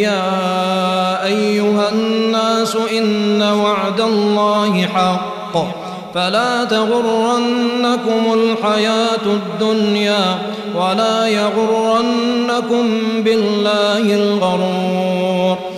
يا أيها الناس إن وعد الله حق. فلا تغرنكم الحياة الدنيا ولا يغرنكم بالله الغرور.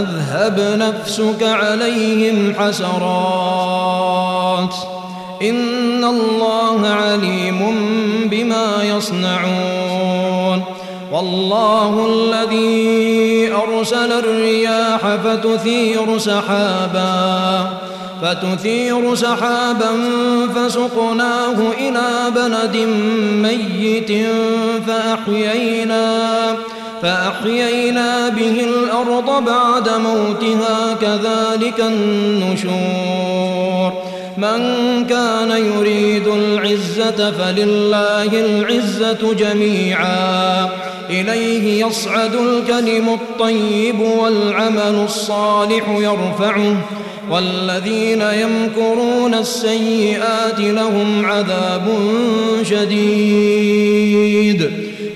تذهب نفسك عليهم حسرات. إن الله عليم بما يصنعون. والله الذي أرسل الرياح فتثير سحابا فتثير سحابا فسقناه إلى بلد ميت فأحيينا. فأحيينا به الأرض بعد موتها كذلك النشور. من كان يريد العزة فلله العزة جميعا. إليه يصعد الكلم الطيب والعمل الصالح يرفعه. والذين يمكرون السيئات لهم عذاب شديد.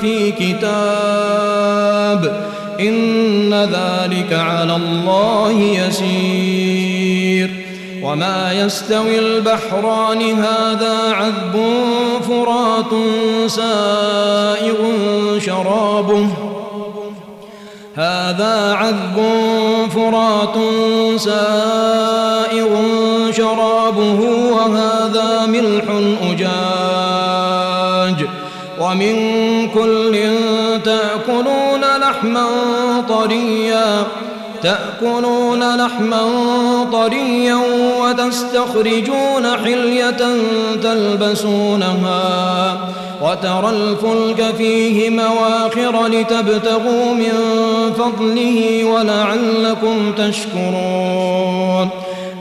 في كتاب. إن ذلك على الله يسير. وما يستوي البحران هذا عذب فرات سائغ شرابه. هذا عذب فرات سائغ شرابه. وهذا ملح أجاج. ومن كل تأكلون لحما طريا تأكلون لحما طريا وتستخرجون حلية تلبسونها وترى الفلك فيه مواخر لتبتغوا من فضله ولعلكم تشكرون.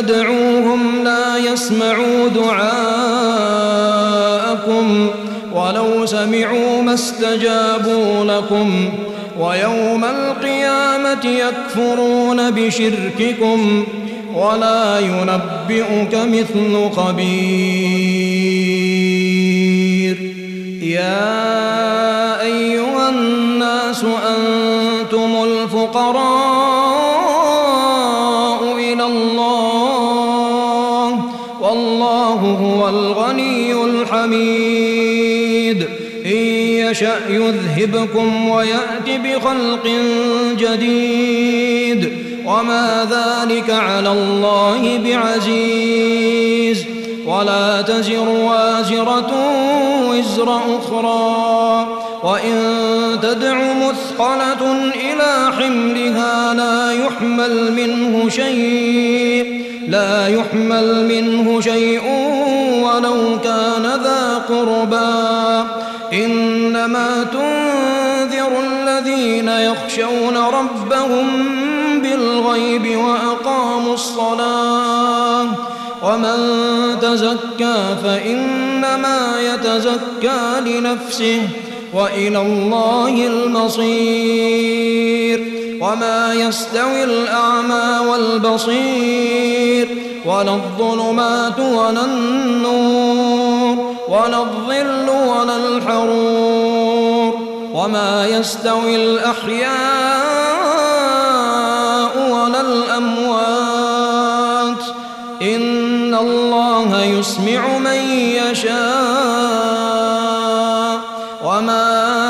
تدعوهم لا يسمعوا دعاءكم ولو سمعوا ما استجابوا لكم ويوم القيامة يكفرون بشرككم ولا ينبئك مثل خبير. يا يشأ يذهبكم ويأت بخلق جديد وما ذلك على الله بعزيز ولا تزر وازرة وزر أخرى وإن تدع مثقلة إلى حملها لا يحمل منه شيء لا يحمل منه شيء ولو كان ذا قربى. إنما تنذر الذين يخشون ربهم بالغيب وأقاموا الصلاة. ومن تزكى فإنما يتزكى لنفسه وإلى الله المصير. وما يستوي الأعمى والبصير ولا الظلمات ولا النور ولا الظل ولا الحرور وما يستوي الأحياء ولا الأموات إن الله يسمع من يشاء وما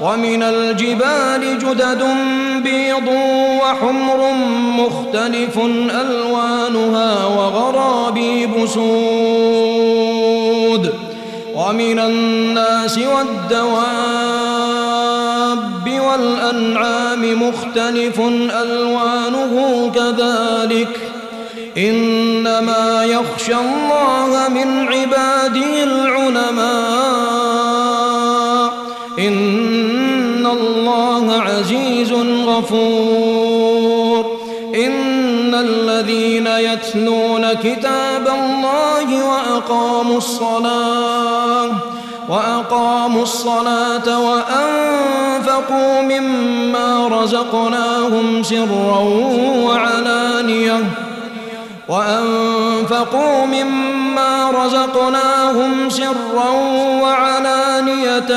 ومن الجبال جدد بيض وحمر مختلف ألوانها وغرابيب سود ومن الناس والدواب والأنعام مختلف ألوانه كذلك إنما يخشى الله من عباده وأقاموا الصلاة وأقاموا الصلاة وأنفقوا مما رزقناهم سرا وعلانيةً وأنفقوا مما رزقناهم سرا وعلانية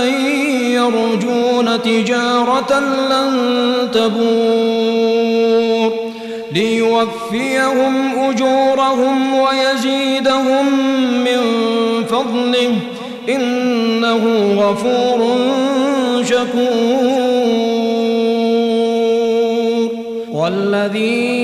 يرجون تجارة لن تبور ليوفيهم أجورهم ويزيدهم من فضله. إنه غفور شكور. والذي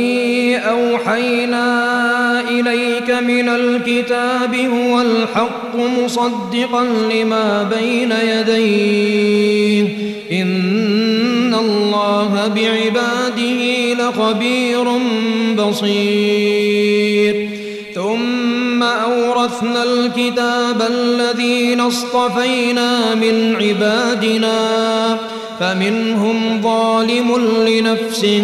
من الكتاب هو الحق مصدقا لما بين يديه. إن الله بعباده لخبير بصير. ثم أورثنا الكتاب الذين اصطفينا من عبادنا فمنهم ظالم لنفسه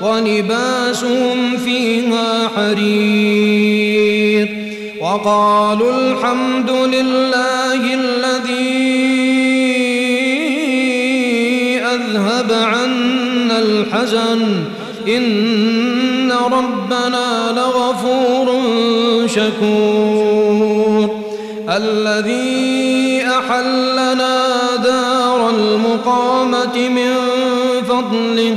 ولباسهم فيها حرير. وقالوا الحمد لله الذي أذهب عنا الحزن. إن ربنا لغفور شكور. الذي أحلنا دار المقامة من فضله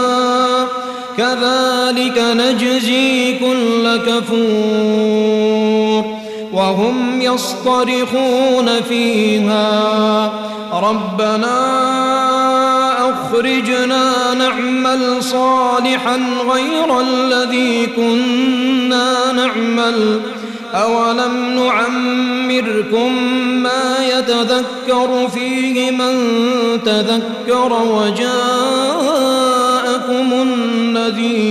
كذلك نجزي كل كفور وهم يصطرخون فيها. ربنا أخرجنا نعمل صالحا غير الذي كنا نعمل. أولم نعمركم ما يتذكر فيه من تذكر وجاءكم النذير.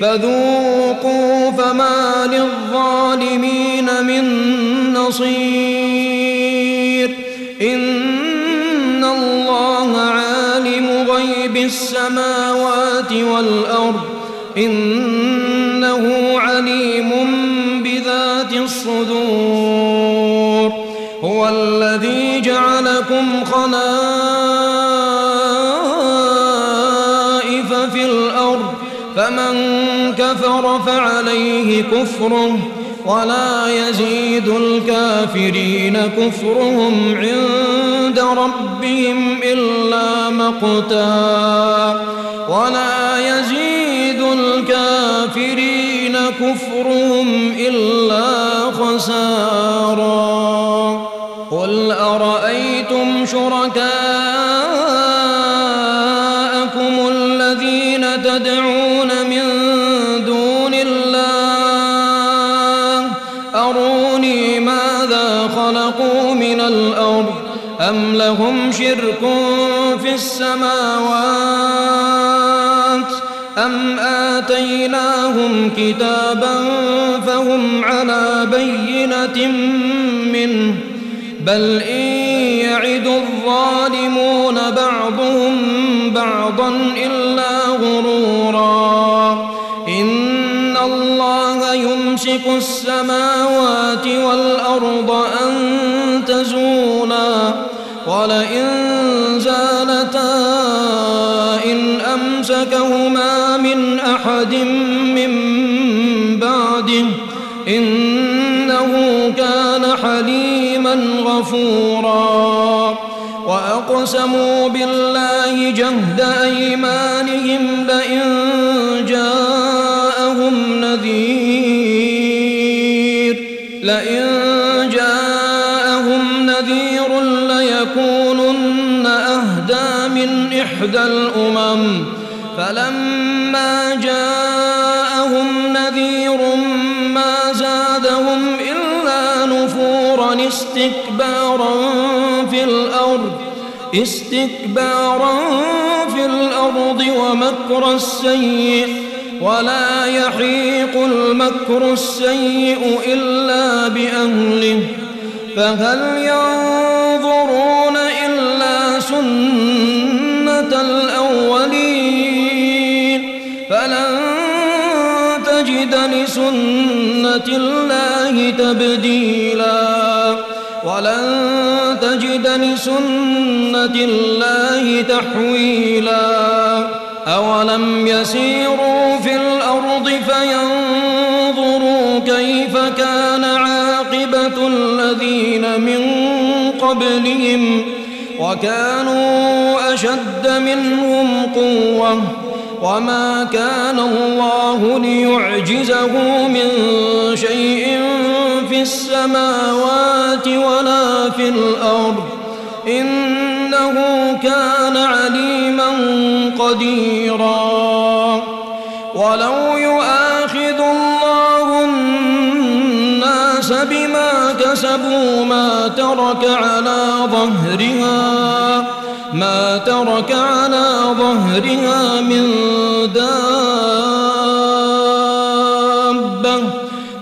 فذوقوا فما للظالمين من نصير. إن الله عالم غيب السماوات والأرض. إنه عليم كفره ولا يزيد الكافرين كفرهم عند ربهم إلا مقتا ولا يزيد الكافرين كفرهم إلا خسارا قل أرأيتم شركاءكم الأرض أم لهم شرك في السماوات أم آتيناهم كتابا فهم على بينة منه بل إن يعد الظالمون بعضهم بعضا إلا غرورا إن الله يمسك السماوات والأرض أن ولئن زالتا إن أمسكهما من أحد من بعده إنه كان حليما غفورا وأقسموا بالله جهد أيمانهم نذير ليكونن أهدى من إحدى الأمم. فلما جاءهم نذير ما زادهم إلا نفورا استكبارا في الأرض استكبارا في الأرض ومكر السيء. ولا يحيق المكر السيء إلا بأهله. فهل ينظرون إلا سنة الأولين. فلن تجد لسنة الله تبديلا. ولن تجد لسنة الله تحويلا. أولم يسيروا في الأرض فينظروا قبلهم وكانوا أشد منهم قوة وما كان الله ليعجزه من شيء في السماوات ولا في الأرض إنه كان عليما قديرا. ولو يؤاخذ بما كسبوا ما ترك على ظهرها ما ترك على ظهرها من دابة.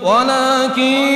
ولكن